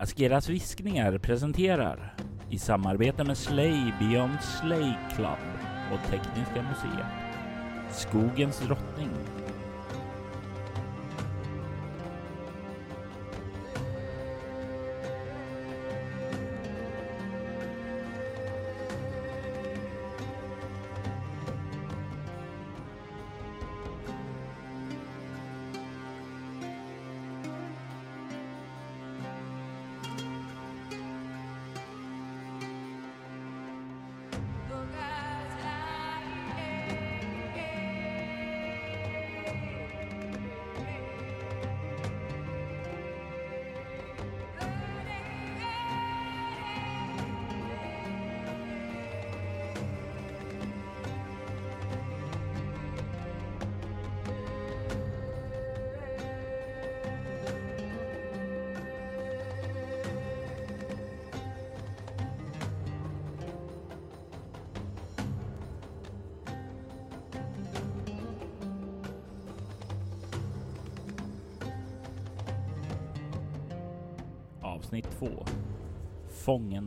Askeras viskningar presenterar i samarbete med Slay Beyond Slay Club och Tekniska museet. Skogens drottning.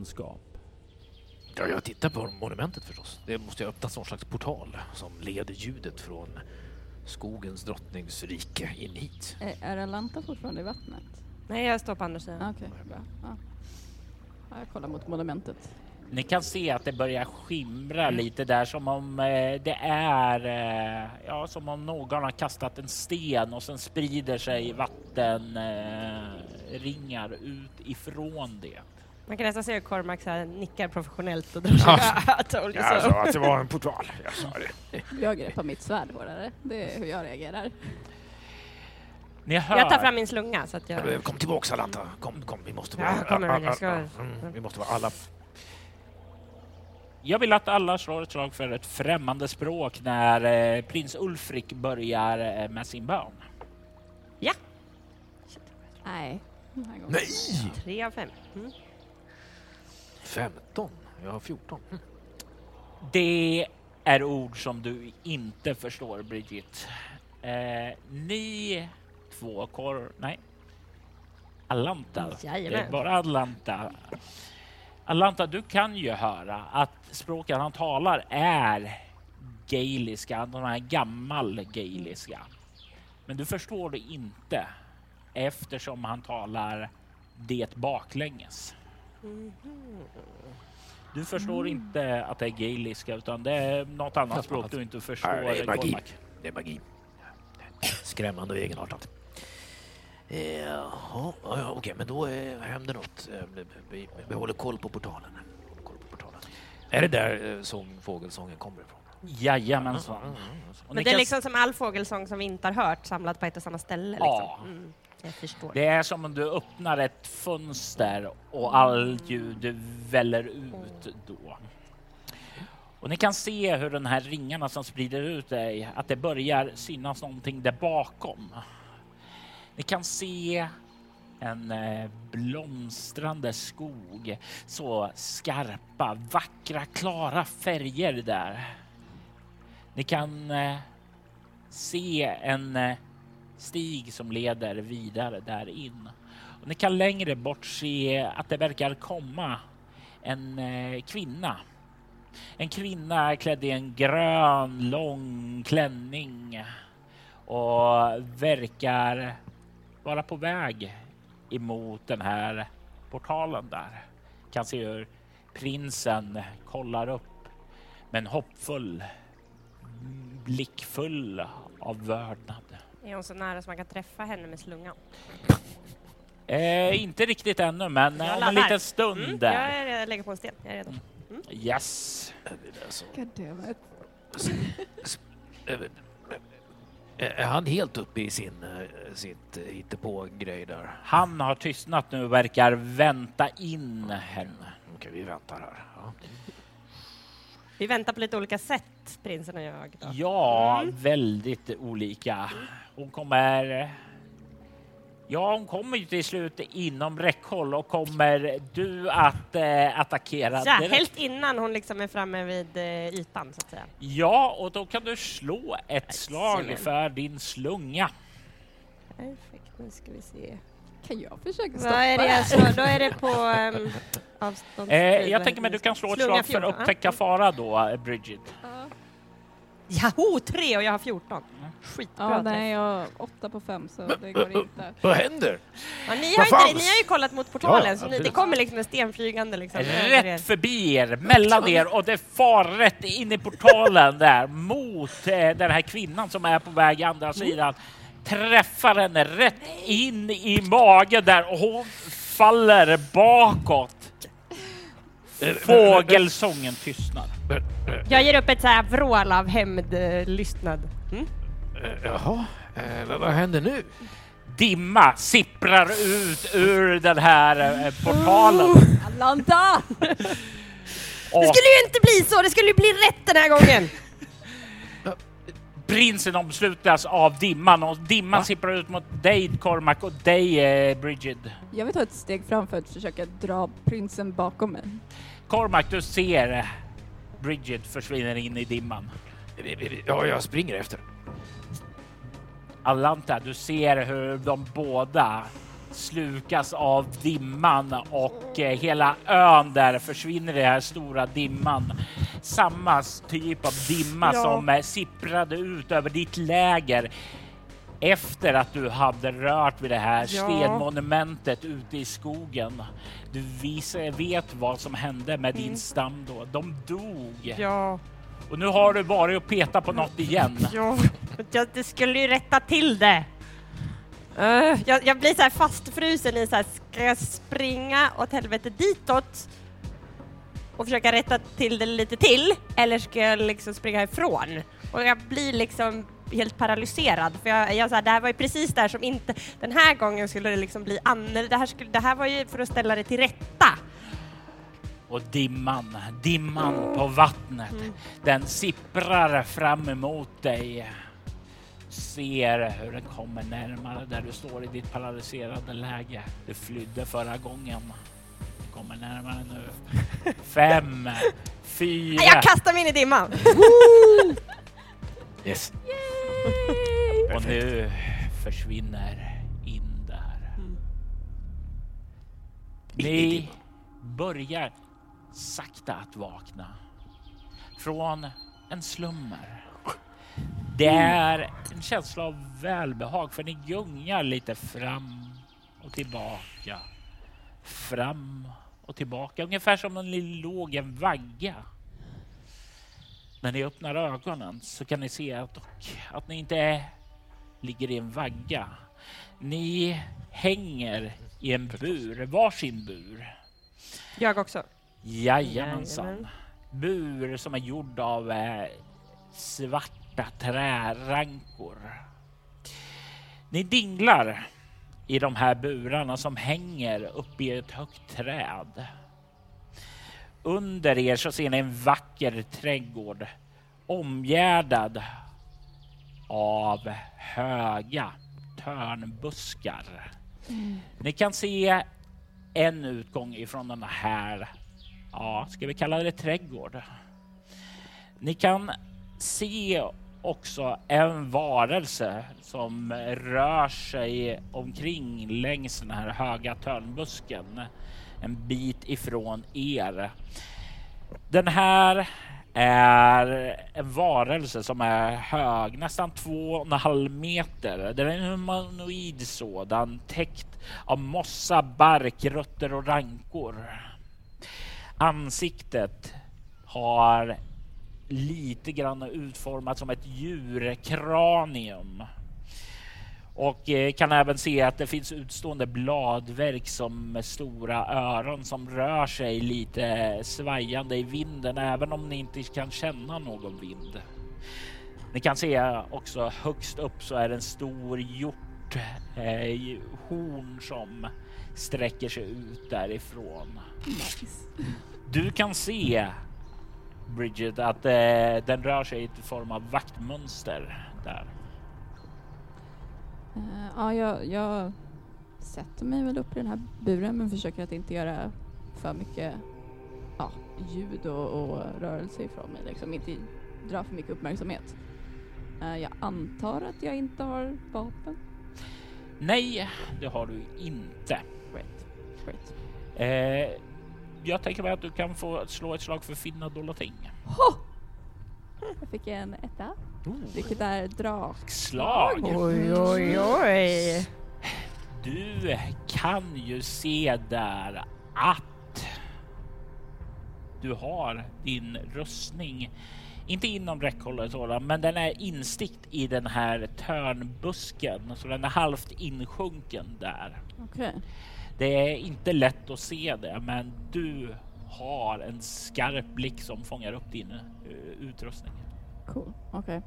Fångenskap Ja, jag tittar på monumentet förstås. Det måste ju öppnas någon slags portal som leder ljudet från skogens drottnings rike in hit. Är, är Alanta fortfarande i vattnet? Nej, jag står på andra sidan. Okej, bra. Ja. Ja, jag kollar mot monumentet. Ni kan se att det börjar skimra lite där som om eh, det är eh, ja, som om någon har kastat en sten och sen sprider sig vattenringar eh, ringar ut ifrån det. Man kan nästan se hur Cormac så här nickar professionellt och drar sig you Jag sa att det var en portal. Jag sa det. Jag greppar mitt svärd hårdare. Det är hur jag reagerar. Ni hör, Jag tar fram min slunga så att jag... Kom tillbaks Alanta. Kom, kom. Vi måste Ja, vara... jag kommer väl, jag ska- Mm, Vi måste vara alla... jag vill att alla slår ett slag för ett främmande språk när eh, prins Ulfrik börjar eh, med sin bön. Ja, Nej. Nej! tre av fem. Mm. 15. Jag har 14. Mm. Det är ord som du inte förstår, Bridget. Eh, ni två kor... Nej. Alanta. Det är Jajamän. bara Atlanta. Alanta, du kan ju höra att språket han talar är gaeliska, de här gammal gaeliska. Men du förstår det inte eftersom han talar det baklänges. Du förstår inte att det är gaeliska utan det är något annat språk annat. du inte förstår. Det är magi. Det är magi. Skrämmande och egenartat. Eh, Jaha, ja, ja, okej, men då eh, händer något. Eh, vi- Vi, vi håller koll på portalen. Är det där som fågelsången kommer ifrån? Jajamensan. Mm, mm, mm. Men det är liksom som all fågelsång som vi inte har hört samlat på ett och samma ställe. Ja. Liksom. Mm, jag förstår. Det är som om du öppnar ett fönster och all ljud väller ut då. Och ni kan se hur den här ringarna som sprider ut dig, att det börjar synas någonting där bakom. Ni kan se en eh, blomstrande skog, så skarpa, vackra, klara färger där. Ni kan eh, se en eh, stig som leder vidare där in. Och ni kan längre bort se att det verkar komma en eh, kvinna. En kvinna klädd i en grön lång klänning och verkar vara på väg emot den här portalen där. Kan se hur prinsen kollar upp med en hoppfull blickfull av vördnad. Är hon så nära så man kan träffa henne med slungan? Eh, inte riktigt ännu, men Jag om en liten stund Mm, jag där. är redo, lägger på en sten. Jag är redo. Yes. Alltså, God damn it. eh, eh, är han helt uppe i sin, eh, sitt eh, hittepå-grej där? Han har tystnat nu och verkar vänta in henne. Okej, vi väntar här. Ja. Vi väntar på lite olika sätt, prinsen och jag. Då. Ja, Mm. väldigt olika. Hon kommer... Ja, hon kommer ju till slut inom räckhåll och kommer du att eh, attackera Ja, direkt? helt innan hon liksom är framme vid eh, ytan, så att säga. Ja, och då kan du slå ett slag för din slunga. Perfekt, nu ska vi se. Kan jag försöka Då stoppa är det här? alltså, då är det på um, avstånd. Eh, jag tänker mig du kan slå ett slag för 14, att upptäcka fara då, eh, Bridget. Ja. Jaho, tre och jag har 14. Skitbra Ja, nej, jag har åtta på fem så det går inte. Vad händer? Ja, ni, har inte, ni har ju kollat mot portalen, Ja, så ni, det kommer liksom en sten flygande liksom. er. Rätt förbi er, mellan er och det far rätt in i portalen där mot eh, den här kvinnan som är på väg andra sidan. Träffar henne rätt in i magen där och hon faller bakåt. Fågelsången tystnar. Jag ger upp ett så här vrål av hämndlystnad. Mm? Eh, Jaha, eh, vad, vad händer nu? Dimma sipprar ut ur den här eh, portalen. Alanta! Det skulle ju inte bli så, det skulle ju bli rätt den här gången! prinsen omslutas av dimman och dimman Va? sipprar ut mot dig Cormac och dig eh, Bridget. Jag vill ta ett steg fram för att försöka dra prinsen bakom mig. Cormac, du ser Bridget försvinner in i dimman. Ja, jag springer efter. Alanta, du ser hur de båda slukas av dimman och eh, hela ön där försvinner i den här stora dimman. Samma typ av dimma Ja. som eh, sipprade ut över ditt läger efter att du hade rört vid det här Ja. stenmonumentet ute i skogen. Du vet vad som hände med din Mm. stam då. De dog. Ja, Och nu har du varit och petat på något igen. ja, det skulle ju rätta till det. Uh, jag, jag blir så här fastfrusen i så här, ska jag springa åt helvete ditåt och försöka rätta till det lite till eller ska jag liksom springa ifrån? Och jag blir liksom helt paralyserad för jag, jag så här, det här var ju precis där som inte, den här gången skulle det liksom bli annorlunda, det här, skulle, det här var ju för att ställa det till rätta. Och dimman, dimman på vattnet, den sipprar fram emot dig. Ser hur den kommer närmare där du står i ditt paralyserade läge. Du flydde förra gången. Kommer närmare nu. Fem, fyra. Jag kastar mig in i dimman! Yes. Och nu försvinner in där. Ni börjar sakta att vakna från en slummer. Det är en känsla av välbehag för ni gungar lite fram och tillbaka. Fram och tillbaka, ungefär som om ni låg en vagga. När ni öppnar ögonen så kan ni se att, att ni inte är, ligger i en vagga. Ni hänger i en bur, varsin bur. Jag också. Jajamensan. Bur som är gjord av eh, svarta trärankor. Ni dinglar i de här burarna som hänger uppe i ett högt träd. Under er så ser ni en vacker trädgård omgärdad av höga törnbuskar. Ni kan se en utgång ifrån den här, ja, ska vi kalla det trädgård? Ni kan se också en varelse som rör sig omkring längs den här höga törnbusken en bit ifrån er. Den här är en varelse som är hög, nästan två och en halv meter. Den är en humanoid sådan, täckt av mossa, bark, rötter och rankor. Ansiktet har lite grann utformat som ett djurkranium. Och eh, kan även se att det finns utstående bladverk som med stora öron som rör sig lite svajande i vinden även om ni inte kan känna någon vind. Ni kan se också högst upp så är det en stor hjort eh, horn som sträcker sig ut därifrån. Nice. Du kan se Bridget att eh, den rör sig i form av vaktmönster där. Eh, ja, jag, jag sätter mig väl upp i den här buren men försöker att inte göra för mycket ja, ljud och, och rörelse ifrån mig. Liksom inte dra för mycket uppmärksamhet. Eh, jag antar att jag inte har vapen. Nej, det har du inte. Great. Great. Eh, jag tänker mig att du kan få slå ett slag för finna dolda ting. Jag fick en etta. Vilket är drak. Slag! Oj, oj, oj. Du kan ju se där att du har din rustning, inte inom räckhåll sådan, men den är instikt i den här törnbusken, så den är halvt insjunken där. Okej. Det är inte lätt att se det, men du har en skarp blick som fångar upp din eh, utrustning. Cool. Okej.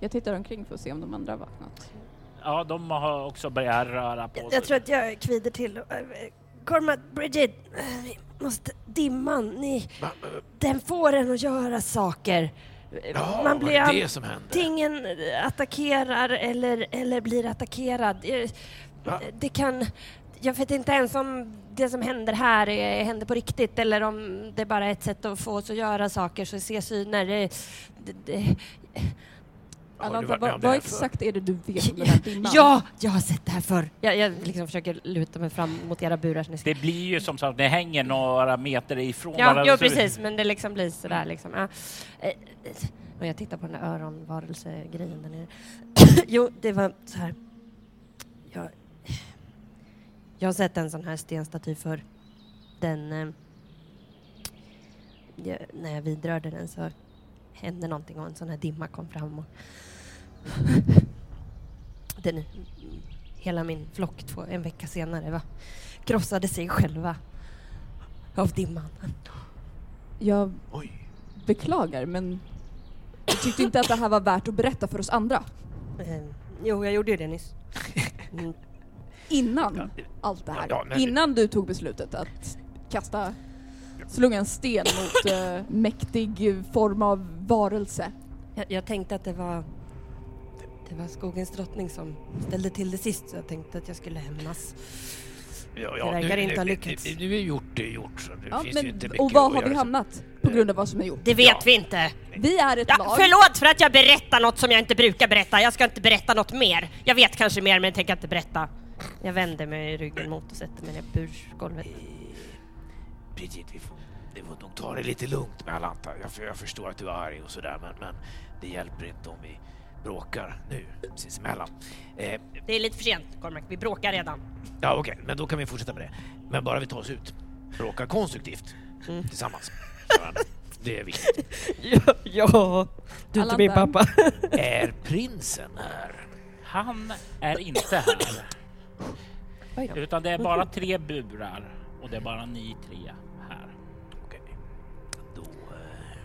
Jag tittar omkring för att se om de andra har vaknat. Ja, de har också börjat röra på Jag, sig. jag tror att jag kvider till. Cormac, Bridget, eh, vi måste dimman. Ni, Va? den får en att göra saker. Ja, Man var blir det det som hände? antingen attackerar eller, eller blir attackerad. Eh, Va? Det kan... Jag vet inte ens om det som händer här är, händer på riktigt eller om det bara är ett sätt att få oss att göra saker, så se syner. Det, det, det, med om vad, vad exakt är det du vet om den här dimman? ja, jag har sett det här förr. Jag, jag liksom försöker luta mig fram mot era burar. Så ni ska... Det blir ju som sagt, det hänger några meter ifrån Ja, varandra. det- precis, men det liksom blir sådär liksom. Ja. Eh, Och jag tittar på den där öronvarelsegrejen där nere. jo, det var så här. Jag, jag har sett en sån här stenstaty för den... Eh, jag, när jag vidrörde den så hände någonting och en sån här dimma kom fram. Och den, hela min flock två, en vecka senare va, krossade sig själva av dimman. Jag Oj. beklagar, men jag tyckte inte att det här var värt att berätta för oss andra. Eh, jo, jag gjorde ju det nyss. Mm. Innan Ja, allt det här. ja, men- Innan du tog beslutet att kasta, slunga en sten mot uh, mäktig form av varelse. Jag, jag tänkte att det var det var skogens drottning som ställde till det sist så jag tänkte att jag skulle hämnas. Ja, Det verkar nu, inte ha nu- lyckats. Nu, nu är gjort det är gjort. Så det Ja, finns men, inte mycket och var har vi hamnat på grund av vad som är gjort? Det vet Ja. vi inte! Vi är ett Ja, lag. förlåt för att jag berättar något som jag inte brukar berätta. Jag ska inte berätta något mer. Jag vet kanske mer men jag tänker inte berätta. Jag vänder mig ryggen mot och sätter mig ner på bursgolvet. Bridget, vi får, vi får nog ta det lite lugnt med Alanta. Jag, jag förstår att du är arg och sådär men, men det hjälper inte om vi bråkar nu sinsemellan. Eh, Det är lite för sent, Cormac. Vi bråkar redan. ja okej, men då kan vi fortsätta med det. Men bara vi tar oss ut. Bråka konstruktivt Mm. tillsammans. Det är viktigt. Ja, ja. du är inte min pappa. Är prinsen här? Han är inte här, Oj utan det är bara tre burar och det är bara ni tre här. Okej. Då... Eh,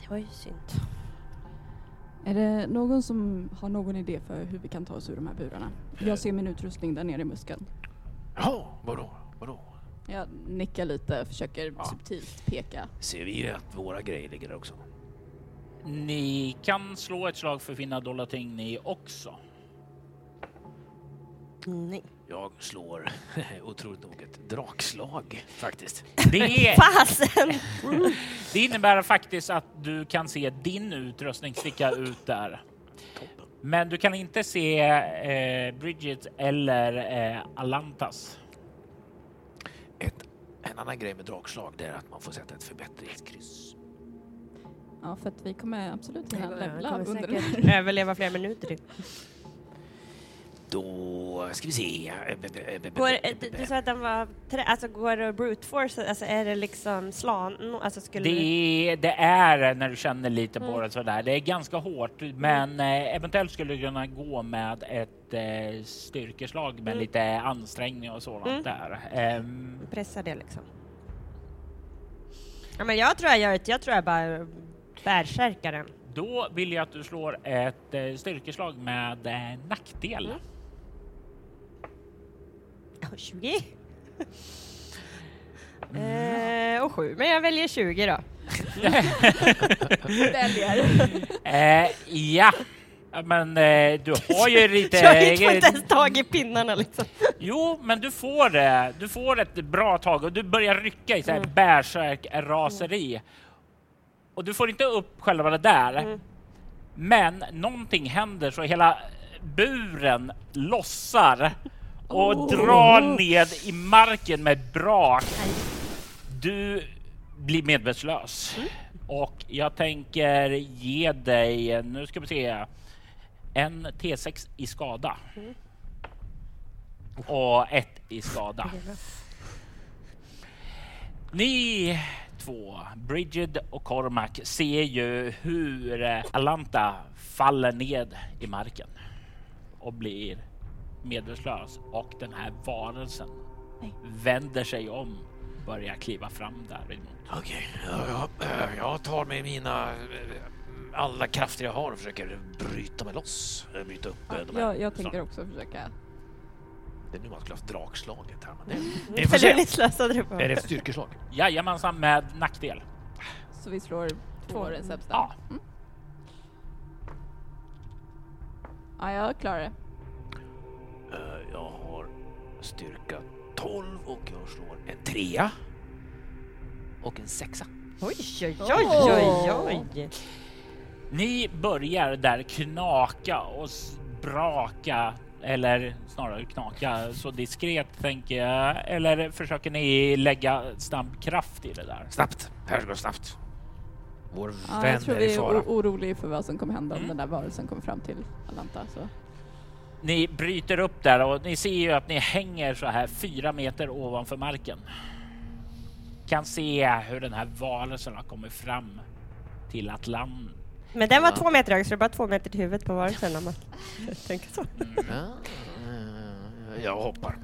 Det var ju synd. Är det någon som har någon idé för hur vi kan ta oss ur de här burarna? Jag ser min utrustning där nere i muskeln. Jaha, vadå? Vadå? Jag nickar lite, försöker Ja. subtilt peka. Ser vi att våra grejer ligger där också? Ni kan slå ett slag för finna dolda ting ni också. Nej. Jag slår otroligt nog ett drakslag faktiskt. Det, Fasen! det innebär faktiskt att du kan se din utrustning sticka ut där. Men du kan inte se eh, Bridget eller eh, Alantas. Ett, en annan grej med drakslag det är att man får sätta ett förbättringskryss. Ja, för att vi kommer absolut hinna levla under säkert överleva flera minuter till. Då ska vi se. Går, eh, du, sa att den var... Alltså går det brute force? Alltså är det liksom slan? Alltså skulle Det, det är när du känner lite på Mm. det sådär. Det är ganska hårt, men eh, eventuellt skulle du kunna gå med ett eh, styrkeslag med Mm. lite ansträngning och sådant Mm. där. Ehm, pressa det liksom? Ja, men jag tror jag gör det. Jag tror jag bara bärsärkar den. då vill jag att du slår ett eh, styrkeslag med eh, nackdel. Mm. Ja, 20. eh, och 7. Men jag väljer 20 då. Väljer. Eh, ja, men eh, du har ju lite... Jag får inte ens tag i pinnarna liksom. Jo, men du får det. Du får ett bra tag och du börjar rycka i så här Mm. bärsärk raseri. Och du får inte upp själva det där. Mm. Men någonting händer så hela buren lossar och Oh. drar ned i marken med brak. Du blir medvetslös och jag tänker ge dig, nu ska vi se, en T6 i skada. Och ett i skada. Ni två, Bridget och Cormac, ser ju hur Alanta faller ned i marken och blir medvetslös och den här varelsen Nej. vänder sig om börjar kliva fram däremot. Okej, ja, ja, eh, jag tar med mina... Alla krafter jag har och försöker bryta mig loss. eh, Bryta upp eh, de här. Jag, jag tänker också försöka. Det är nu man skulle haft dragslaget här. Men det, Mm. vi får se. Är det ett styrkeslag? Jajamensan med nackdel. Så vi slår två sämsta. Ja. Mm. Ja, jag klarar det. Jag styrka 12 och jag slår en trea. Och en sexa. Oj, oj, oj, oj, oj. Ni börjar där knaka och braka eller snarare knaka så diskret tänker jag. Eller försöker ni lägga snabb kraft i det där? Snabbt, här går snabbt. Vår Ja, vän jag tror är i vi är fara. o- oroliga för vad som kommer hända om Mm. den där varelsen kommer fram till Alanta. Så. Ni bryter upp där och ni ser ju att ni hänger så här fyra meter ovanför marken. Kan se hur den här varelsen har kommit fram till att land. Men den var två meter hög, så det är bara två meter till huvudet på varelsen om man tänker så. Ja, eh, jag hoppar.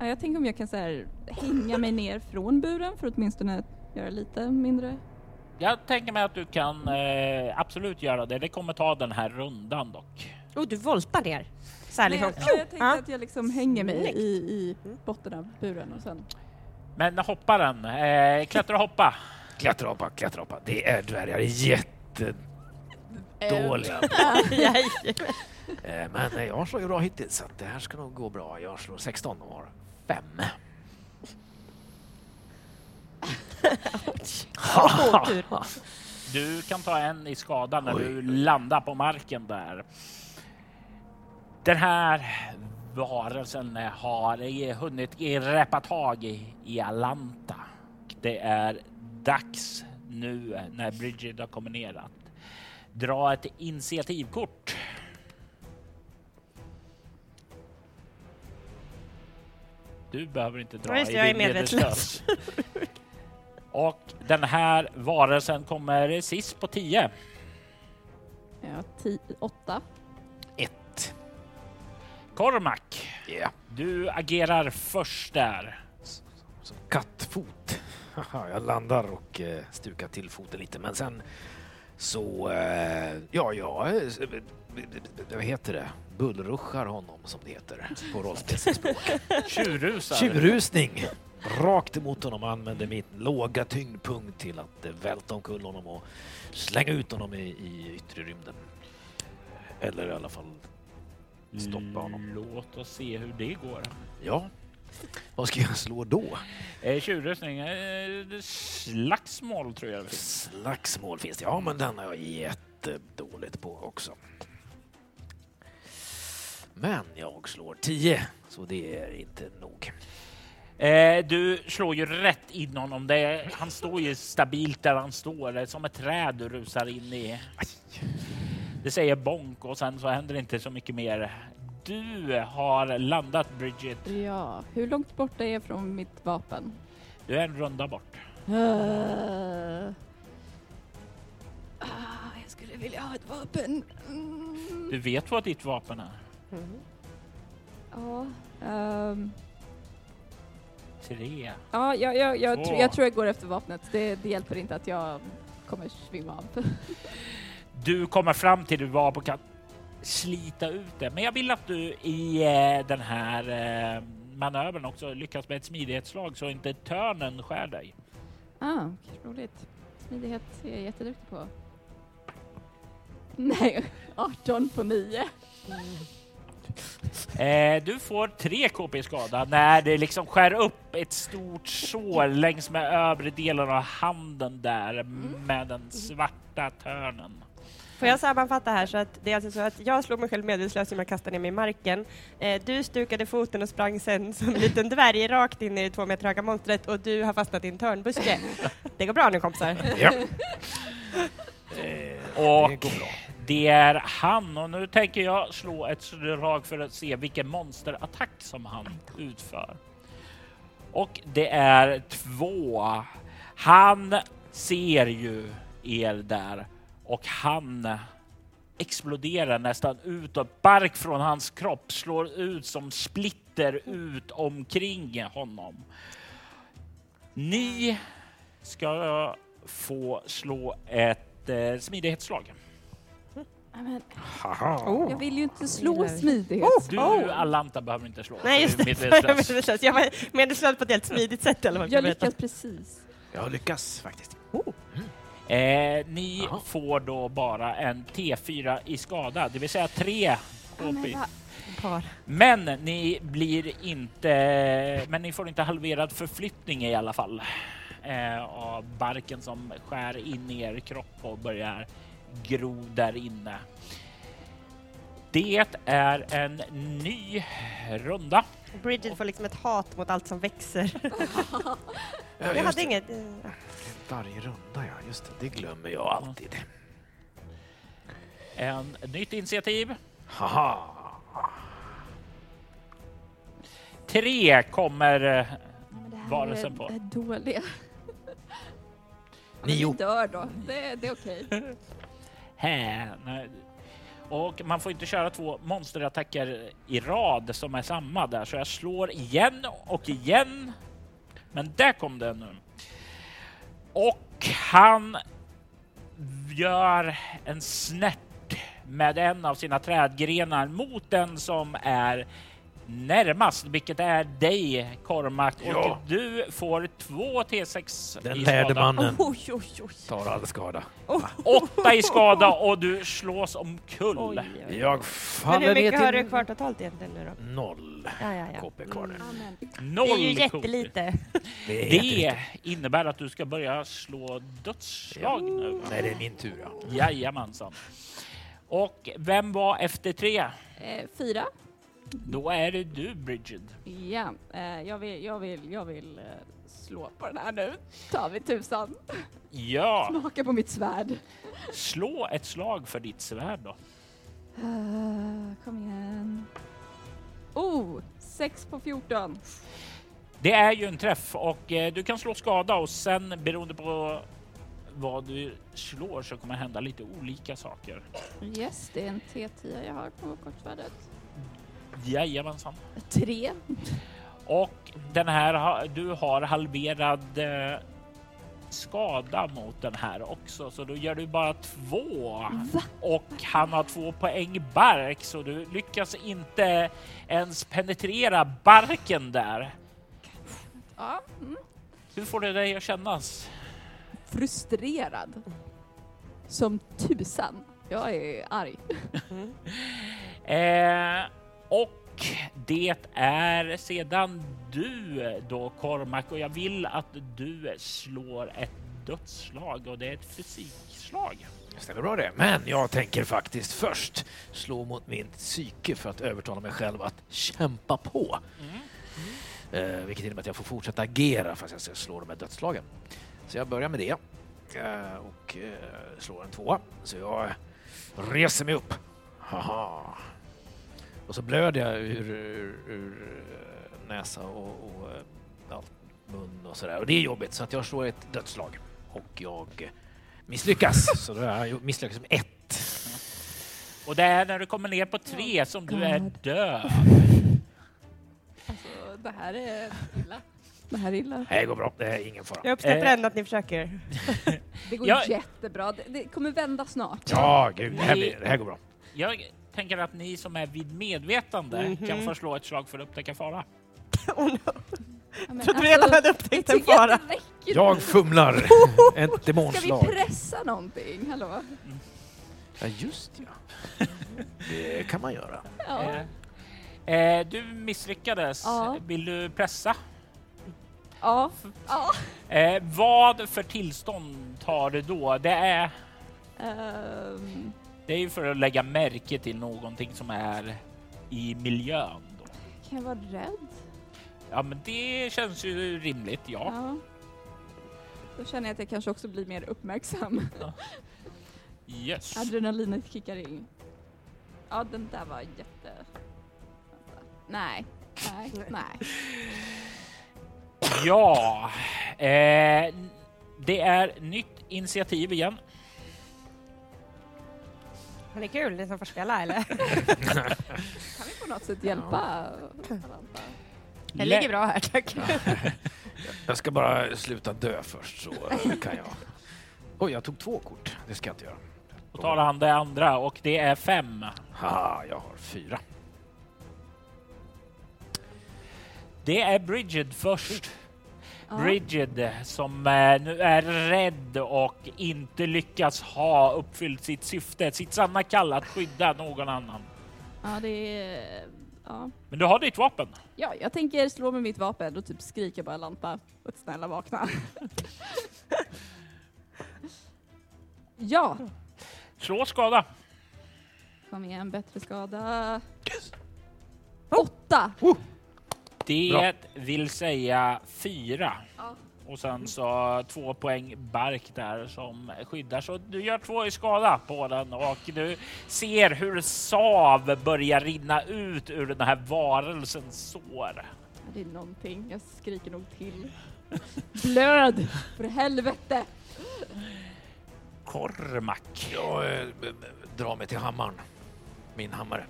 Ja, jag tänker om jag kan så här, hänga mig ner från buren för att åtminstone göra lite mindre. Jag tänker mig att du kan eh, absolut göra det. Det kommer ta den här rundan dock. Oh, du voltar ner. Så här Nej, liksom. ja, jag tänkte Ja. att jag liksom hänger mig i, i botten av buren och sen... Men hopparen, eh, klättra och hoppa. Klätterhoppa, klätterhoppa. Det är dvärgar jättedåliga. Eh, Men jag slår ju bra hittills så att det här ska nog gå bra. Jag slår 16 och har 5. Åh, tur. Du kan ta en i skada när Oj, du landar på marken där. Den här varelsen har hunnit greppa tag i, i Alanta. Det är dags nu när Bridget har kommit ner att dra ett initiativkort. Du behöver inte dra just i jag är din medvetslös. Och den här varelsen kommer sist på 10. Ja, tio, åtta. 1. Cormac, Ja. du agerar först där. Som kattfot. Jag landar och eh, stukar till foten lite men sen så, eh, ja, ja, eh, vad heter det? Bullruschar honom som det heter på rollspelsspråk. Tjurrusar. Tjurrusning! Rakt emot honom och använder min låga tyngdpunkt till att välta omkull honom och slänga ut honom i, i yttre rymden. Eller i alla fall stoppa honom. Låt oss se hur det går. Ja. Vad ska jag slå då? Eh, tjurrusning, eh, slagsmål tror jag. Slagsmål finns det. Ja, men den har jag jättedåligt på också. Men jag slår 10, så det är inte nog. Eh, du slår ju rätt in honom. Det han står ju stabilt där han står. Det är som ett träd du rusar in i. Det säger bonk och sen så händer det inte så mycket mer. Du har landat Bridget. Ja, hur långt bort är jag från mitt vapen? Du är en runda bort. Uh. Ah, jag skulle vilja ha ett vapen. Mm. Du vet vad ditt vapen är? Ja, ehm, Tre. ja jag, jag, jag, tror- jag tror jag går efter vapnet. Det, det hjälper inte att jag kommer svimma av. Du kommer fram till du var på kan slita ut det. Men jag vill att du i eh, den här eh, manövern också lyckas med ett smidighetsslag så inte törnen skär dig. Ah, roligt. Smidighet är jag jätteduktig på. Nej, 18 på 9. Eh, du får tre KP skada när det liksom skär upp ett stort sår längs med övre delen av handen där med den svarta törnen. Får jag sammanfatta här så att det är alltså så att jag slog mig själv medvetslös genom att kasta ner mig i marken. Eh, du stukade foten och sprang sen som en liten dvärg rakt in i det två meter höga monstret och du har fastnat i en törnbuske. Det går bra nu kompisar. Ja. Och Det går bra. det är han och nu tänker jag slå ett slag för att se vilken monsterattack som han utför. Och det är två. Han ser ju er där och han exploderar nästan ut och bark från hans kropp slår ut som splitter ut omkring honom. Ni ska få slå ett eh, smidighetsslag. Men, Haha. jag vill ju inte slå smidighet. Du, Oh. Alanta, behöver inte slå. Nej just det, jag medvetslös. var medvetslös på ett helt smidigt sätt eller vad Jag lyckas precis. Jag lyckas faktiskt. Eh, ni Jaha. får då bara en T4 i skada, det vill säga tre HP. Men ni blir inte, men ni får inte halverad förflyttning i alla fall eh, av barken som skär in i er kropp och börjar gro där inne. Det är en ny runda. Bridget får liksom ett hat mot allt som växer. Ja, Jag hade det. inget... eh, Varje runda, ja. Just det. Det glömmer jag alltid. En nytt initiativ. Haha. Tre kommer eh, Ja, men det här Varelsen är, på. är dåliga. Nio. Men vi dör då. Det, det är okej. här. Och man får inte köra två monsterattacker i rad som är samma där, så jag slår igen och igen. Men där kom den nu. Och han gör en snärt med en av sina trädgrenar mot den som är närmast, vilket är dig Kormak. Ja. Och du får två T6 Den i lärde skada. mannen Oj, oj, oj. tar all skada. Åtta i skada och du slås omkull. oj, oj. Jag Men hur faller mycket har du till kvar totalt egentligen nu då? noll Ja, ja, ja. KP kvar nu. Amen. Noll Det är ju kort. jättelite. Det är Det jättelite. innebär att du ska börja slå dödsslag nu. Nej, det är min tur. Ja. Jajamensan. Och vem var efter tre? Eh, fyra. Då är det du, Bridget. Ja, eh, jag vill, jag vill, jag vill eh, slå på den här nu. Ta vi tusan. Ja, Smaka på mitt svärd. slå ett slag för ditt svärd då. Uh, kom igen. Oh, 6 på 14. Det är ju en träff och eh, du kan slå skada och sen beroende på vad du slår så kommer hända lite olika saker. Yes, det är en T10 jag har på kortsvärdet. Jajamensan. 3. Och den här, du har halverad eh, skada mot den här också, så då gör du bara två. Va? Och han har två poäng bark, så du lyckas inte ens penetrera barken där. Ja, mm. Hur får det dig att kännas? Frustrerad. Som tusan. Jag är arg. Eh, och det är sedan du då Kormak och jag vill att du slår ett dödsslag och det är ett fysikslag. Stämmer bra det. Men jag tänker faktiskt först slå mot min psyke för att övertala mig själv att kämpa på. Eh, vilket innebär att jag får fortsätta agera fast jag ska slå de här dödslagen. Så jag börjar med det. Eh, och eh, slår en tvåa. Så jag reser mig upp. Haha. Och så blöder jag ur, ur, ur eh, näsa och, och eh, ja, mun och sådär. Och det är jobbigt så att jag slår ett dödslag. Och jag misslyckas. så då har jag misslyckats med ett. Och det är när du kommer ner på tre som du är död. Alltså, det här är illa. Det här är illa. Det går bra, det är ingen fara. Jag uppskattar Eh. ändå att ni försöker. Det går Ja. jättebra. Det, det kommer vända snart. Ja, gud, det här, blir, det här går bra. Jag tänker att ni som är vid medvetande Mhm. kan få slå ett slag för att upptäcka fara. Oh no. Ja, trodde vi alltså, redan hade upptäckt en fara. Jag fumlar ett Ska vi demonslag. pressa någonting? Hallå? Ja, just ja. Det kan man göra. Ja. Eh, eh, du misslyckades. Ja. Vill du pressa? Ja. ja. Eh, vad för tillstånd tar du då? Det är Ehm, Det är ju för att lägga märke till någonting som är i miljön. Då. Kan jag vara rädd? Ja, men det känns ju rimligt, ja. Ja. Då känner jag att jag kanske också blir mer uppmärksam. Yes. Adrenalinet kickar in. Ja, den där var jätte... Nej, nej, nej. Ja, eh, det är nytt initiativ igen. Har ni kul, ni som får spela eller? Kan vi på något sätt hjälpa Atalanta? Jag ligger bra här tack. Jag ska bara sluta dö först så eh, kan jag. Oj, jag tog två kort. Det ska jag inte göra. Då tar han det andra och det är fem. Haha, jag har fyra. Det är Bridget först. Bridget som eh, nu är rädd och inte lyckas ha uppfyllt sitt syfte, sitt sanna kall att skydda någon annan. Ja, det är... Ja. Men du har ditt vapen. ja, jag tänker slå med mitt vapen och typ skrika bara Lanta och snälla vakna. ja, Slå skada. kom igen, bättre skada. Åtta! Det vill säga fyra. Ja. Och sen så två poäng bark där som skyddar. Så du gör två i skada på den och du ser hur sav börjar rinna ut ur den här varelsens sår. Det är någonting, jag skriker nog till. Blöd! För helvete! Kormak. Jag eh, drar mig till hammaren. Min hammare.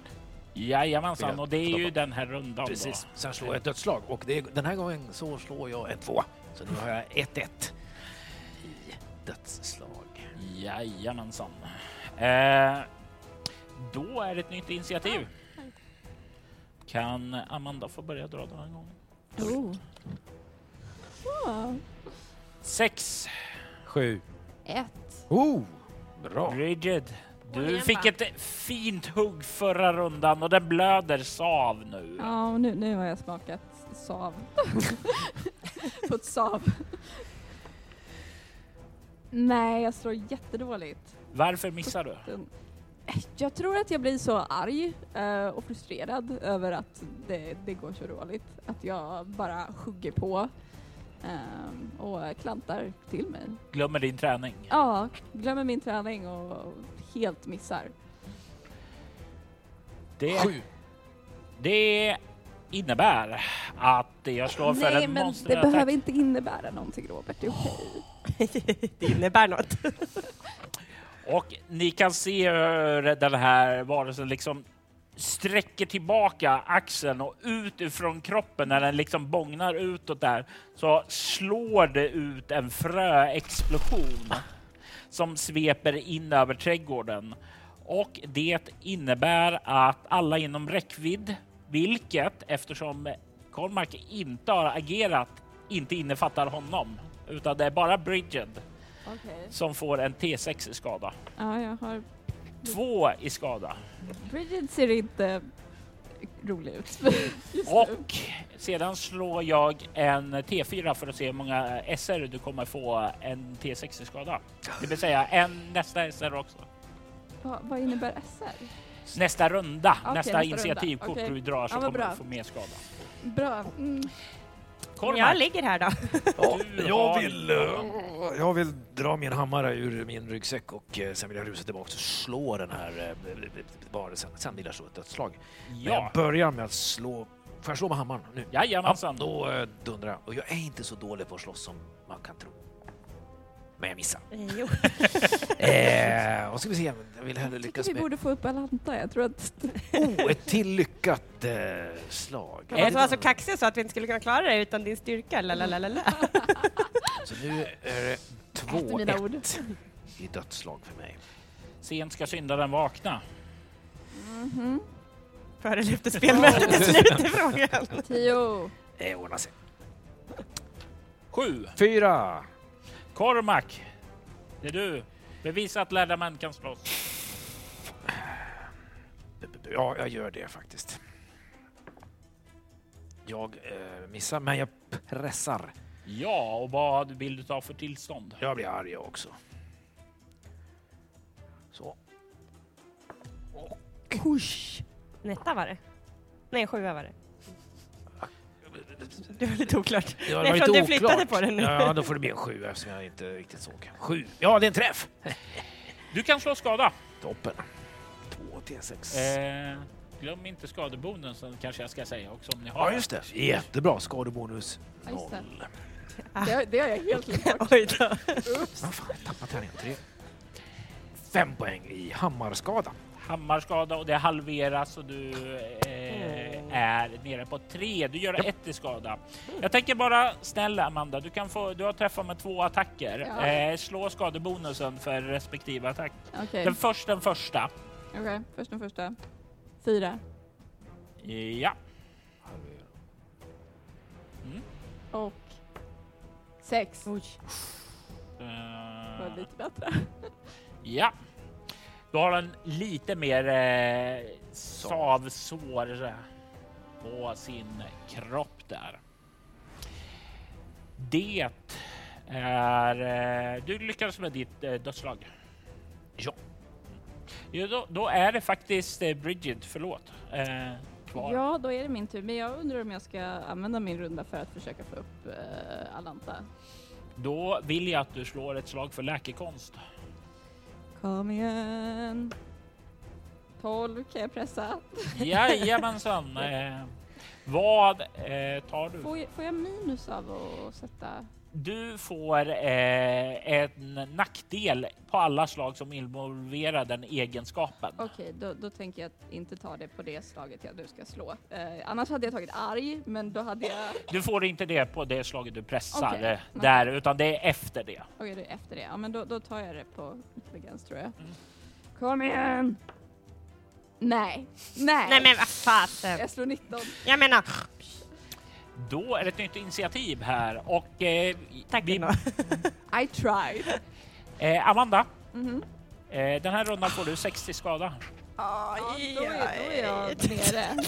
Jajamensan, och det är ju den här rundan Precis. då. Sen slår jag ett dödsslag och det är, den här gången så slår jag en tvåa. Så nu har jag 1-1 i dödsslag. Jajamensan. Eh, då är det ett nytt initiativ. Kan Amanda få börja dra den här gången? Oh. Ah. Sex. Sju. Ett. Oh, bra. Håll du fick ett fint hugg förra rundan och den blöder sav nu. Ja, och nu, nu har jag smakat sav. På ett sav. Nej, jag slår jättedåligt. Varför missar du? Jag tror att jag blir så arg eh, och frustrerad över att det, det går så dåligt. Att jag bara hugger på ehm, och klantar till mig. Glömmer din träning. Ja, glömmer min träning och helt missar. Det, Sju. det innebär att jag slår för Nej, en men det monsterattack. behöver inte innebära någonting Robert, det är okej. det innebär något. Och ni kan se hur den här varelsen liksom sträcker tillbaka axeln och ut ifrån kroppen när den liksom bångnar utåt där så slår det ut en fröexplosion som sveper in över trädgården. Och det innebär att alla inom räckvidd, vilket eftersom Cormac inte har agerat, inte innefattar honom, utan det är bara Bridget Okej. som får en T6 i skada. Ja, jag har... Två i skada. Bridget ser inte rolig ut. Och sedan slår jag en T4 för att se hur många SR du kommer få en T6 i skada. Det vill säga en nästa SR också. Va, vad innebär SR? Nästa runda, Okej, nästa nästa initiativkort runda. Du drar så Ja, kommer bra. du få mer skada. Bra. Mm. Cormac, Jag ligger här då. Ja, jag, vill, eh, jag vill dra min hammare ur min ryggsäck och eh, sen vill jag rusa tillbaka och slå den här eh, varelsen. Sen vill jag slå ett dödsslag. Men jag ja, börjar med att slå... Får jag slå med hammaren nu? jajamensan. då eh, dundrar jag. Och jag är inte så dålig på att slåss som man kan tro. Men jag missar. Jo. Eh, och ska vi se, jag vill hellre lyckas tycker vi med... borde få upp Alanta. Jag tror att... Oh, ett till lyckat eh, slag. Jag vara så kaxig så att vi inte skulle kunna klara det utan din styrka. Lalalala. Så nu är det Efter mina ord. 2-1 i dödsslag för mig. Sent ska syndaren vakna. Mhm. Före lyftespelmötet är slut i frågan. Tio. Det ordnar sig. Sju. Fyra. Cormac, det är du. Bevisa att lärda män kan slåss. Ja, jag gör det faktiskt. Jag eh, missar, men jag pressar. Ja, och vad vill du ta för tillstånd? Jag blir arg jag också. Så. Hush. En etta var det? Nej, sjua var det. Det var lite oklart. Det var Nej, lite från du flyttade på den nu. Ja, då får det bli en sju eftersom jag inte riktigt såg. Sju. Ja, det är en träff! Du kan slå skada. Toppen. Två T6. Eh, glöm inte skadebonusen kanske jag ska säga också om ni har. Ja, just det. Jättebra. Skadebonus Ja, det. noll. Det, det har jag helt glömt bort. Oj då. Vad fan, jag tappade tärningen. Tre. Fem poäng i hammarskada. Hammarskada och det halveras och du eh, är nere på tre. Du gör ett i skada. Jag tänker bara snälla Amanda, du kan få. Du har träffat med två attacker. Ja. Eh, slå skadebonusen för respektive attack. Okej, Den första, den första. okej. Först den första. Fyra. Ja. Mm. Och sex. Oj. Det Eh, var lite bättre. Ja. Du har en lite mer eh, savsår på sin kropp där. Det är... Eh, du lyckades med ditt eh, dödslag. Ja. Ja, då, då är det faktiskt eh, Bridget, förlåt, eh, kvar. Ja, då är det min tur. Men jag undrar om jag ska använda min runda för att försöka få upp eh, Alanta. Då vill jag att du slår ett slag för läkekonst. Kom igen. 12 kan jag pressa. Jajamensan. Eh, vad eh, tar du? Får jag, får jag minus av att sätta... Du får eh, en nackdel på alla slag som involverar den egenskapen. Okej, då, då tänker jag att inte ta det på det slaget jag du ska slå. Eh, annars hade jag tagit arg, men då hade jag... Du får inte det på det slaget du pressar Okej, eh, där, utan det är efter det. Okej, det är efter det. Ja, men då, då tar jag det på intelligens tror jag. Mm. Kom igen! Nej. Nej. Nej men vad fasen. Jag slår 19. Jag menar, Då är det ett nytt initiativ här och eh, tack vi. I tried. eh, Amanda, Mhm. eh, den här rundan får du 60 skada. Ja, då, är, då är jag nere.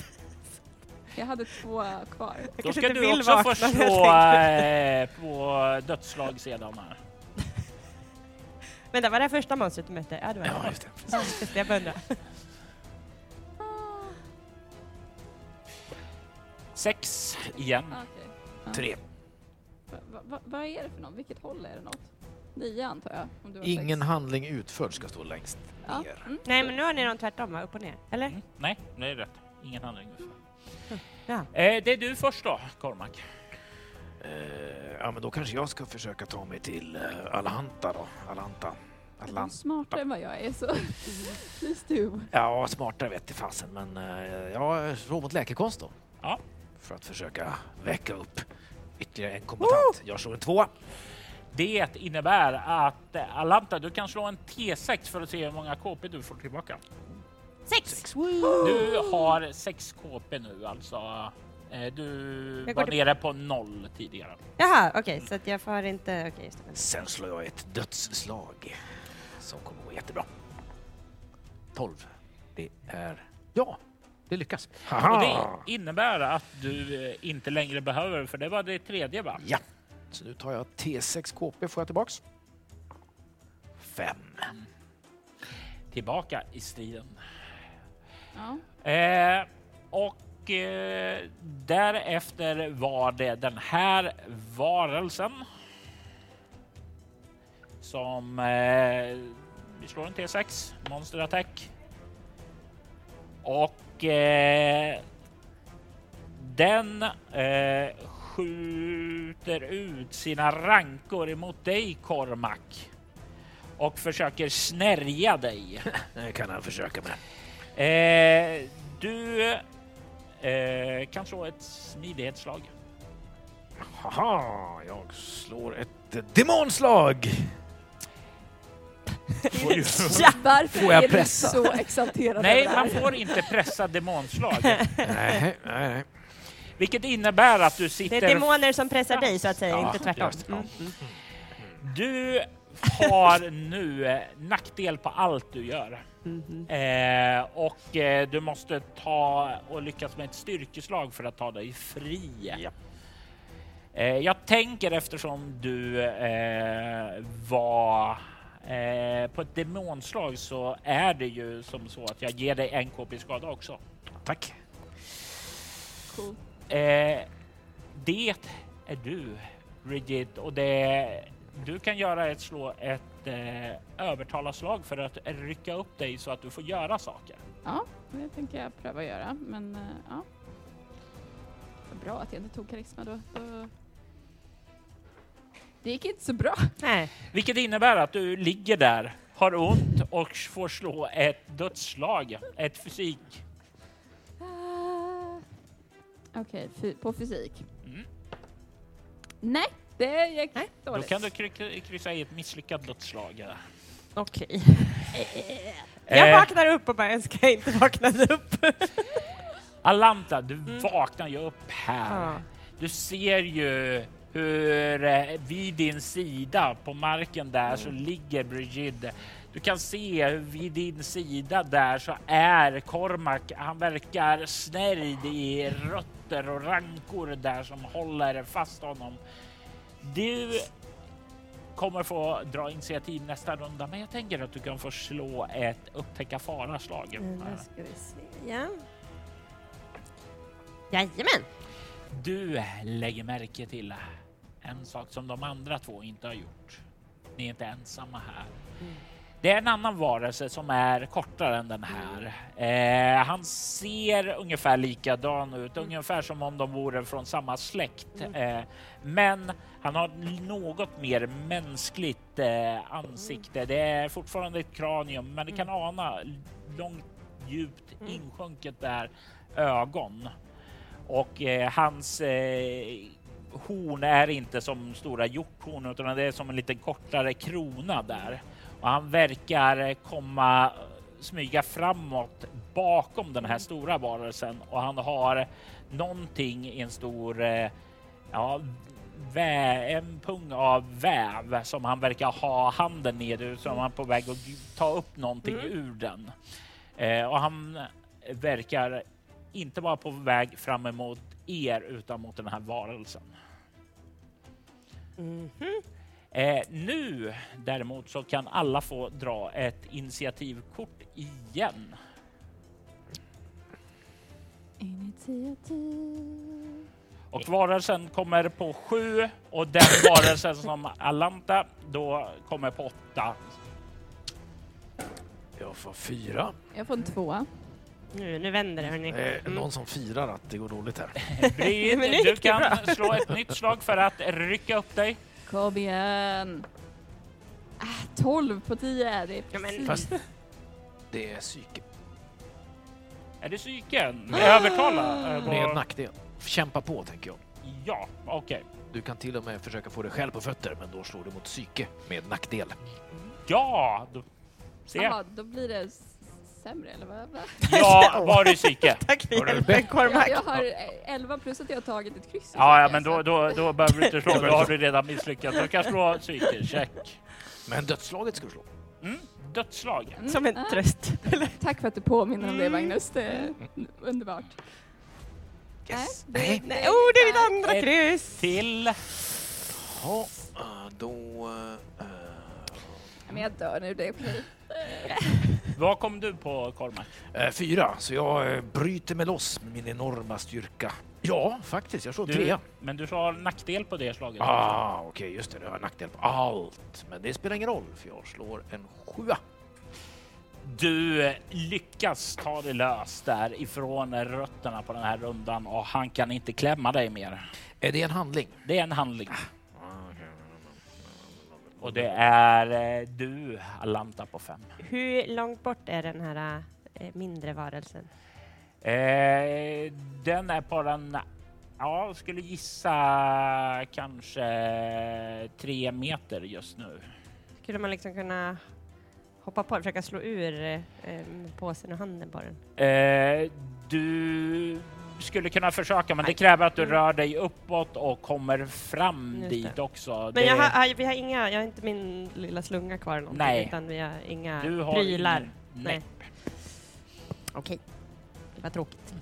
Jag hade två kvar. Då kanske ska inte du vill också få slå eh, på dödslag sedan här. Vänta, var det första monstret du mötte? Ja, det var Ja, det. just det. Ja, just det. Jag bara undrar. Sex igen. okej. Ja. Tre. Va, va, va, vad är det för något? Vilket håll är det något? Nio antar jag. Om du har Ingen sex. handling utförd ska stå längst Ja. ner. Mm. Nej, men nu har ni dem tvärtom, va? upp och ner. Eller? Mm. Nej, det är rätt. Ingen handling. Ja. Eh, det är du först då, Cormac. Eh, ja, men då kanske jag ska försöka ta mig till uh, Alhanta då. Är Atlanta. smartare än vad jag är så please do. Ja, smartare vet i fasen, men uh, jag slår mot läkekonst då. Ja. För att försöka väcka upp ytterligare en kombatant. Jag slår en tvåa. Det innebär att eh, Alanta, du kan slå en T6 för att se hur många KP du får tillbaka. Sex! Du har 6 KP nu alltså. Eh, Du Jag var till- nere på noll tidigare. Jaha, okej, så att jag får inte... Det. Sen slår jag ett dödsslag som kommer gå jättebra. 12. Det är... Ja, det lyckas. Och det innebär att du eh, inte längre behöver, för det var det tredje va? Ja, så nu tar jag T6 KP får jag tillbaks. Fem. Tillbaka i striden. Ja. Eh, och eh, därefter var det den här varelsen. Som eh, vi slår en T6, Monster Attack. Och eh, den eh, skjuter ut sina rankor emot dig Cormac. Och försöker snärja dig. Det kan han försöka med. Eh, du eh, kan slå ett smidighetsslag. Haha, jag slår ett demonslag! Ja! Varför Får jag är pressa? du så exalterad Nej, det man får inte pressa demonslag. nej, nej. Vilket innebär att du Det sitter... är demoner som pressar dig, så att säga, Ja, inte tvärtom. just det, ja. Mm. Mm. Du har nu nackdel på allt du gör. Mhm. Eh, och eh, du måste ta och lyckas med ett styrkeslag för att ta dig fri. Ja. Eh, jag tänker eftersom du eh, var Eh, på ett demonslag så är det ju som så att jag ger dig en KP skada också. Tack. Cool. Eh, det är du, Rigid, och det, du kan göra ett slå ett eh, övertalarslag för att rycka upp dig så att du får göra saker. Ja, det tänker jag pröva göra, men eh, ja. Vad bra att jag inte tog karisma då. då. Det gick inte så bra. Nej. Vilket innebär att du ligger där, har ont och får slå ett dödsslag, ett fysik. Ah. Okej, fy- på fysik. Mm. Nej, det gick Nej, Då dåligt. kan du kry- kryssa i ett misslyckat dödsslag. Okej. Eh, Jag vaknar upp och bara, jag ska inte vakna upp. Alanta, du vaknar ju upp här. Ja. Du ser ju hur eh, vid din sida på marken där så ligger Brigid. Du kan se hur vid din sida där så är Cormac. Han verkar snärjd i rötter och rankor där som håller fast honom. Du kommer få dra initiativ nästa runda, men jag tänker att du kan få slå ett upptäcka fara-slag. Mm, då ska vi se. Ja. Jajamän. Du lägger märke till en sak som de andra två inte har gjort. Ni är inte ensamma här. Det är en annan varelse som är kortare än den här. Eh, han ser ungefär likadan ut, ungefär som om de vore från samma släkt. Eh, men han har något mer mänskligt eh, ansikte. Det är fortfarande ett kranium, men det kan ana långt djupt insjunket där ögon. Och eh, hans eh, horn är inte som stora hjorthorn utan det är som en lite kortare krona där. Och han verkar komma smyga framåt bakom den här stora varelsen och han har någonting i en stor eh, ja, en pung av väv som han verkar ha handen nere som han är på väg att ta upp någonting ur den. Eh, och han verkar inte vara på väg fram emot er utan mot den här varelsen. Mhm. Eh, nu däremot så kan alla få dra ett initiativkort igen. Initiativ. Och varelsen kommer på sju och den varelsen som Alanta då kommer på åtta. Jag får fyra. Jag får en tvåa. Nu, nu vänder det hörni. Eh, Mm. någon som firar att det går dåligt här. Nu du det kan bra. slå ett nytt slag för att rycka upp dig. Kom igen! Ah, 12 på 10, det är Ja, men-. Fast det är psyke. Är det psyken? Övertala? eh, Med nackdel. Kämpa på tänker jag. Ja, okej. Du kan till och med försöka få dig själv på fötter men då slår du mot psyke med nackdel. Ja, då, se. Jaha, då blir det sämre eller vad? Ja, var det psyke? Tack för du hjälpen? Cormac. Jag, jag har eh, 11 plus att jag har tagit ett kryss. Ja, ja, men då, då, då behöver du inte slå. Då har du redan misslyckats. Du kan slå psyke. Check. Men dödslaget ska du slå. Mm, dödsslag. Mm, Som en ah, tröst. Tack för att du påminner om det Mm. Magnus, det är underbart. Yes. Nej, Nej. Nej, oh, det är mitt andra Ett kryss! Till. Ja, eh, då... eh, Men jag dör nu, det är okej. Vad kom du på, Cormac? eh, fyra, så jag eh, bryter mig loss med min enorma styrka. Ja, faktiskt. Jag slår Du, trea. men du har nackdel på det slaget. Ah, okej, just det. Nu har jag nackdel på allt. Men det spelar ingen roll, för jag slår en sjua. Du lyckas ta dig lös där ifrån rötterna på den här rundan och han kan inte klämma dig mer. Är det en handling? Det är en handling. Och det är eh, du, Alanta, på fem. Hur långt bort är den här eh, mindre varelsen? Eh, den är på den, ja, jag skulle gissa kanske tre meter just nu. Skulle man liksom kunna hoppa på den, försöka slå ur eh, med påsen och handen på den? Eh, du skulle kunna försöka, men det kräver att du Mm. rör dig uppåt och kommer fram Just dit det. också. Men det, jag har, vi har inga, jag har inte min lilla slunga kvar eller någonting, Nej. utan vi har inga du har prylar. ingen- Nej. Nej. Okej, det var tråkigt.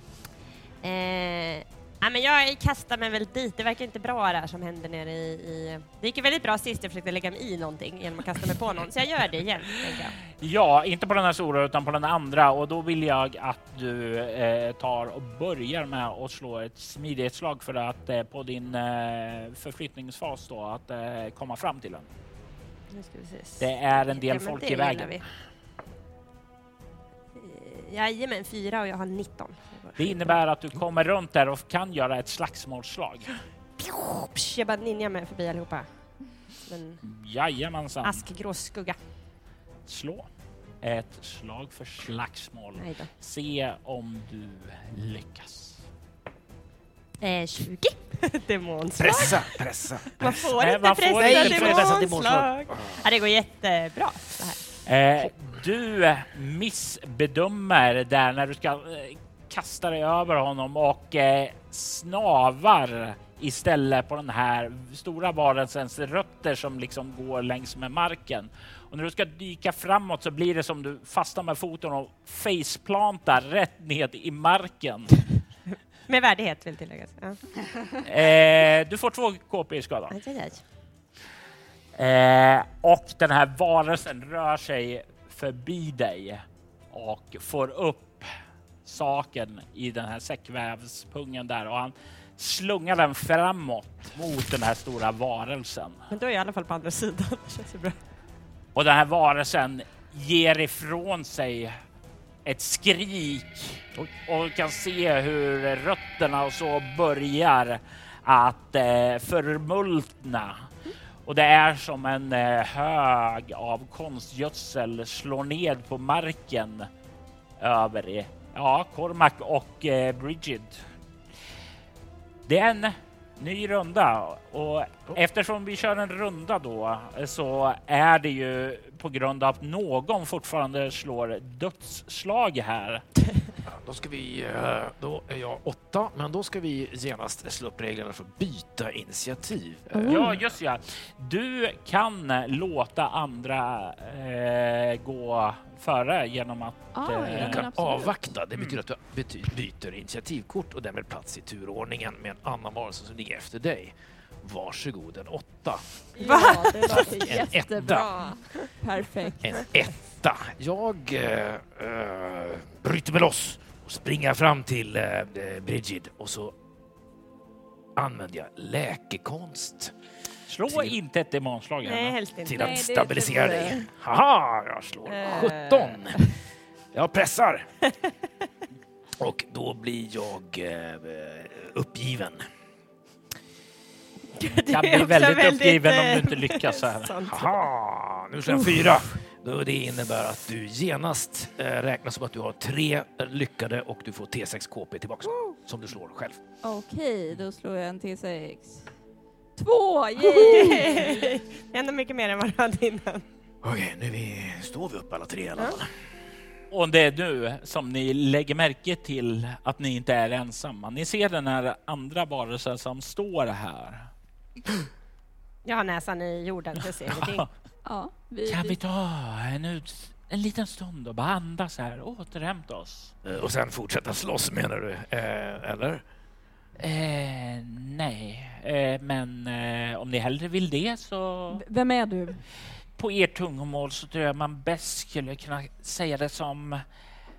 Eh, Ja, men jag kastar mig väl dit. Det verkar inte bra det här som händer nere i... i... Det gick ju väldigt bra sist jag försökte lägga mig i någonting genom att kasta mig på någon, så jag gör det igen. Ja, inte på den här stora utan på den andra och då vill jag att du eh, tar och börjar med att slå ett smidighetsslag för att eh, på din eh, förflyttningsfas då att eh, komma fram till den. Det är en del Ja, folk i vägen. Jajamän, fyra och jag har 19. Det innebär att du kommer runt där och kan göra ett slagsmålsslag. Jag bara ninjar mig förbi allihopa. Men Jajamensan. askgrå skugga. Slå ett slag för slagsmål. Nej då. Se om du lyckas. Eh, 20. Demonslag. Pressa, pressa. Man får Nej, inte man får pressa inte pressa demonslag. Ja, det går jättebra. Så här. Eh, du missbedömer där när du ska eh, kasta dig över honom och eh, snavar istället på den här stora varelsens rötter som liksom går längs med marken. Och när du ska dyka framåt så blir det som du fastnar med foten och faceplantar rätt ned i marken. Med värdighet vill tilläggas. Ja. Eh, du får två KP i skada. Aj, aj, aj. Eh, och den här varelsen rör sig förbi dig och får upp saken i den här säckvävspungen där och han slungar den framåt mot den här stora varelsen. Men då är jag i alla fall på andra sidan. Det känns ju bra. Och den här varelsen ger ifrån sig ett skrik och kan se hur rötterna och så börjar att eh, förmultna. Och det är som en eh, hög av konstgödsel slår ned på marken över i, ja, Cormac och eh, Bridget. Det är en ny runda och eftersom vi kör en runda då så är det ju på grund av att någon fortfarande slår dödsslag här. Då ska vi, eh, då är jag åtta, men då ska vi genast slå upp reglerna för att byta initiativ. Eh, Ja, just ja. Du kan låta andra eh, gå före genom att... Ah, eh, ja, men kan avvakta. Det betyder att du bety- byter initiativkort och därmed plats i turordningen med en annan varelse som ligger efter dig. Varsågod, en åtta. Ja, det låter En etta. jättebra. Perfekt. En etta. Jag äh, bryter mig loss och springer fram till äh, Brigid och så använder jag läkekonst Slå Till- inte ett demonslag. Nej, helst inte. till Nej, att det stabilisera tror jag. dig. Haha, jag slår Eh. 17. Jag pressar. Och då blir jag eh, uppgiven. Du kan bli väldigt uppgiven om du inte lyckas så här. Sant. Haha, nu slår jag fyra. Då det innebär att du genast eh, räknas som att du har tre lyckade och du får T6 KP tillbaka som du slår själv. Okej, då slår jag en T6. Två! Yay! Ändå mycket mer än vad du hade innan. Okej, nu är vi, står vi upp alla tre i alla fall. Och det är nu som ni lägger märke till att ni inte är ensamma. Ni ser den här andra varelsen som står här. Jag har näsan i jorden, jag ser ingenting. Ja, vi, Kan vi, ta en, ut, en liten stund och bara andas här, återhämta oss? Eh, Och sen fortsätta slåss menar du? Eh, eller? Eh, nej, eh, men eh, om ni hellre vill det så... V- Vem är du? På er tungomål så tror jag man bäst skulle kunna säga det som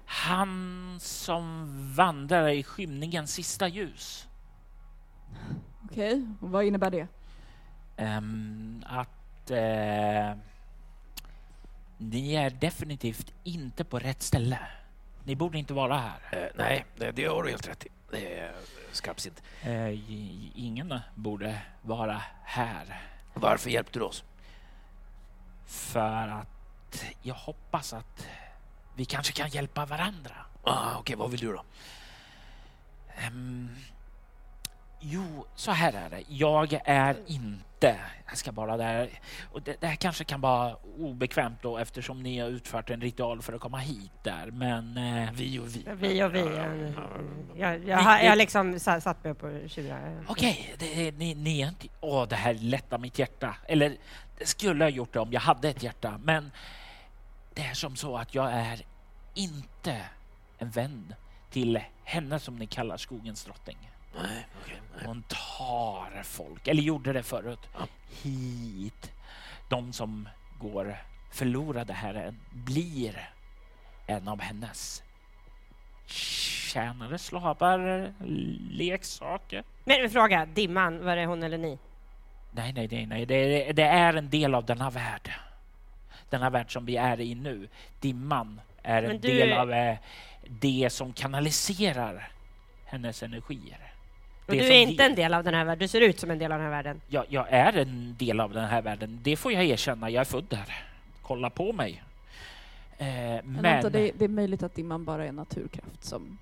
han som vandrar i skymningens sista ljus. Okej, och vad innebär det? Ehm, att eh, ni är definitivt inte på rätt ställe. Ni borde inte vara här. Eh, nej, det, det har du helt rätt i. Det är skarpsint. Eh, ingen borde vara här. Varför hjälpte du oss? För att jag hoppas att vi kanske kan hjälpa varandra. Ah, Okej, vad vill du då? Ehm, jo, så här är det. Jag är inte... Jag ska bara där... Och det, det här kanske kan vara obekvämt då eftersom ni har utfört en ritual för att komma hit där, men... Eh, Vi och vi. Vi och vi. Ja, Jag, ja, jag, har- jag liksom sa- satt mig upp och tjurar. Okej, det ni, ni är inte... Åh, det här lättar mitt hjärta. Eller, det skulle ha gjort det om jag hade ett hjärta, men det är som så att jag är inte en vän till henne som ni kallar skogens drottning. Nej, okej. nej. Hon tar folk, eller gjorde det förut, Ja. hit. De som går förlorade här blir en av hennes tjänare, slavar, leksaker. Men en fråga, Dimman, var det hon eller ni? Nej, nej, nej, nej. Det, det är en del av denna värld. Denna värld som vi är i nu. Dimman är en Men du- del av eh, det som kanaliserar hennes energier. Och du är inte en del av den här världen, du ser ut som en del av den här världen. Jag, jag är en del av den här världen. Det får jag erkänna. Jag är född där. Kolla på mig. Eh, Men, men Anta, det, det är möjligt att dimman bara är en naturkraft som...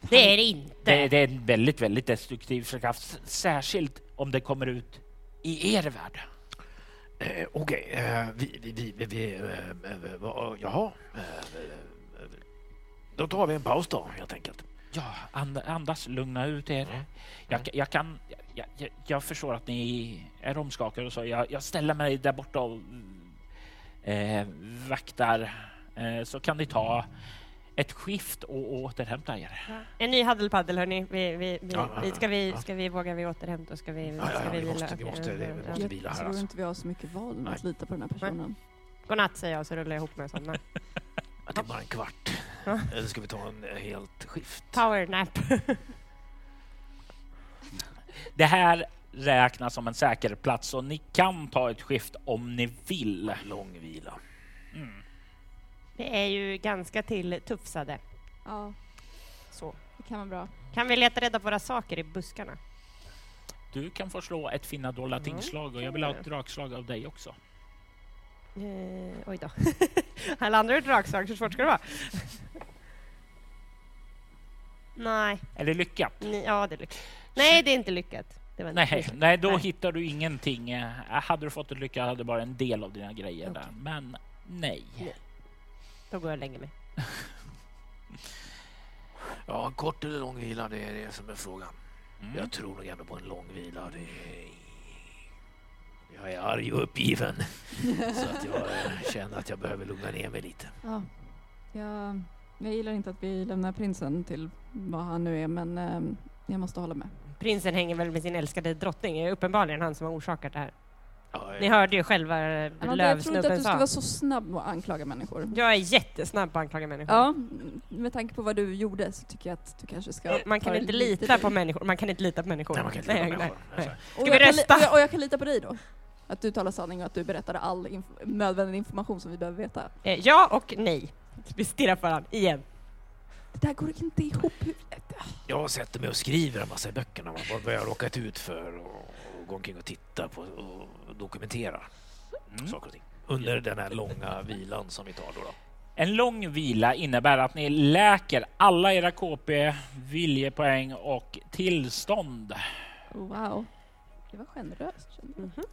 Det är det inte. det, det är en väldigt, väldigt destruktiv kraft. Särskilt om det kommer ut i er värld. Eh, Okej, eh, vi... vi, vi, vi, vi eh, eh, vad- jaha. Eh, eh, då tar vi en paus då, helt enkelt. Ja, and, andas, lugna ut er. Mm. Jag, jag kan... Jag, jag, jag förstår att ni är omskakade och så. Jag, jag ställer mig där borta och eh, vaktar. Eh, så kan ni ta ett skift och återhämta er. En ny haddelpaddel hörni. Vi, vi, vi, Ja, ja, vi, ska, vi, ja. ska vi, vågar vi återhämta oss? Ska vi, Ja, ja, ska ja, vi måste- vi måste- vi ja, måste- ja. Jag vila här, tror alltså. inte vi har så mycket val än Nej. att lita på den här personen. Godnatt säger jag så rullar jag ihop mig och somnar. Att det är bara en kvart. Eller ska vi ta en eh, helt skift? Power nap. Det här räknas som en säker plats och ni kan ta ett skift om ni vill. Lång vila. Mm. Vi är ju ganska tilltufsade. Ja, Så. det kan vara bra. Kan vi leta reda på våra saker i buskarna? Du kan få slå ett finna dolda Mm, tingslag och jag vill ha ett dragslag av dig också. Eh, oj då. Här landar ett dragslag, hur svårt ska det vara? Nej, Är det lyckat? ni, ja det är lyckat. Nej, det är inte lyckat. Det var inte Nej, lyckat. nej, då Nej. hittar du ingenting. Eh, Hade du fått ett lycka hade bara en del av dina grejer där. Okej. Men nej. Då går jag och lägger mig. Ja, kort eller lång vila, det är det som är frågan. Mm. Jag tror nog ändå på en lång vila. Det är... Jag är arg och uppgiven. så att jag eh, känner att jag behöver lugna ner mig lite. Ja, jag, jag gillar inte att vi lämnar prinsen till vad han nu är, men ehm, jag måste hålla med. Prinsen hänger väl med sin älskade drottning. Det är uppenbarligen han som har orsakat det här. Ja, Ni hörde ju själva eh, Ananta, jag tror inte att lövsnubben du ska sa. vara så snabb att anklaga människor. Jag är jättesnabb på att anklaga människor. Ja, med tanke på vad du gjorde så tycker jag att du kanske ska Man kan inte lita på människor. Man kan inte lita på människor. Nej, man kan inte lita på nej, människor. nej. Och Ska vi rösta? Och jag kan lita på dig då? Att du talar sanning och att du berättar all inf- nödvändig information som vi behöver veta. Eh, Ja och nej. Vi stirrar på varandra igen. Det där går inte ihop. Jag sätter mig och skriver en massa i böckerna. Vad jag har råkat ut för och, och går omkring och tittar på och dokumenterar Mm. saker och ting. Under den här långa vilan som vi tar då. då. En lång vila innebär att ni läker alla era KP, viljepoäng och tillstånd. Wow. Det var generöst. kände jag.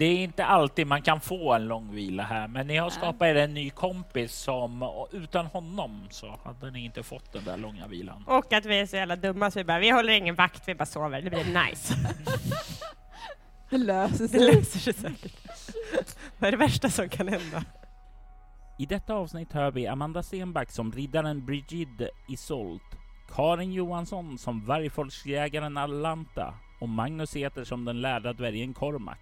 Det är inte alltid man kan få en lång vila här, men ni har skapat er en ny kompis som utan honom så hade ni inte fått den där långa vilan. Och att vi är så jävla dumma så vi bara, vi håller ingen vakt, vi bara sover. Det blir nice. Det löser Det sig. löser sig säkert. Vad är det värsta som kan hända? I detta avsnitt hör vi Amanda Stenback som riddaren Brigid Isolt, Karin Johansson som vargfolksjägaren Alanta och Magnus Eter som den lärda dvärgen Kormak.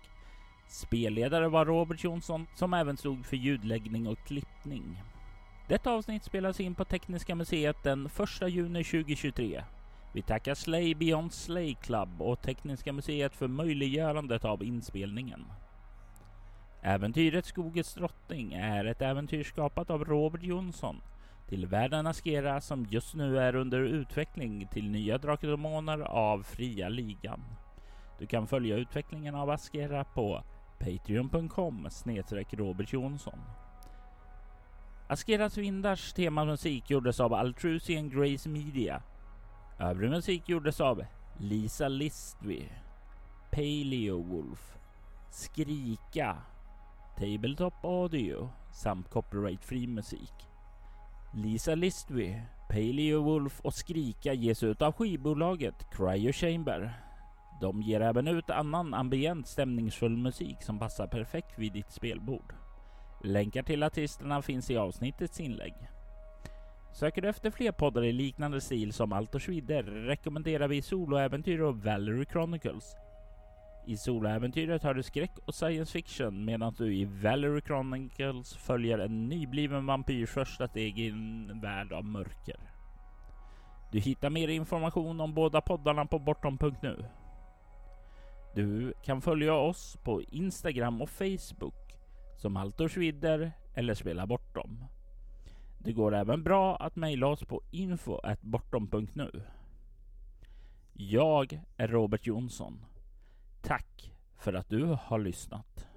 Spelledare var Robert Jonsson som även stod för ljudläggning och klippning. Detta avsnitt spelas in på Tekniska museet den 1 juni 2023. Vi tackar Slay Beyond Slay Club och Tekniska museet för möjliggörandet av inspelningen. Äventyret Skogets drottning är ett äventyr skapat av Robert Jonsson till världen Askera som just nu är under utveckling till nya Drakedemoner av Fria Ligan. Du kan följa utvecklingen av Askera på patreon.com snedstreck Robert Jonsson. Askeras vindars temamusik gjordes av Altrusian Grace Media. Övrig musik gjordes av Lisa Listby, Paleo Wolf, Skrika, Tabletop Audio samt copyright-fri musik. Lisa Listby, Paleo Wolf och Skrika ges ut av skivbolaget Cryo Chamber. De ger även ut annan ambient stämningsfull musik som passar perfekt vid ditt spelbord. Länkar till artisterna finns i avsnittets inlägg. Söker du efter fler poddar i liknande stil som Allt och Schwider rekommenderar vi Soloäventyr och Valerie Chronicles. I Soloäventyret har du skräck och science fiction medan du i Valerie Chronicles följer en nybliven vampyrs första steg i en värld av mörker. Du hittar mer information om båda poddarna på bortom.nu. Du kan följa oss på Instagram och Facebook som Altor Schwider eller Spela Bortom. Det går även bra att mejla oss på info.bortom.nu. Jag är Robert Jonsson. Tack för att du har lyssnat.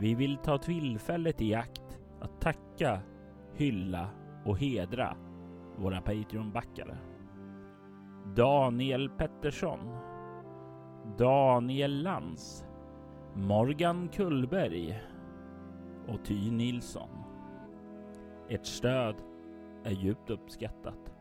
Vi vill ta tillfället i akt att tacka, hylla och hedra våra Patreon-backare. Daniel Pettersson Daniel Lantz Morgan Kullberg och Ty Nilsson. Ert stöd är djupt uppskattat.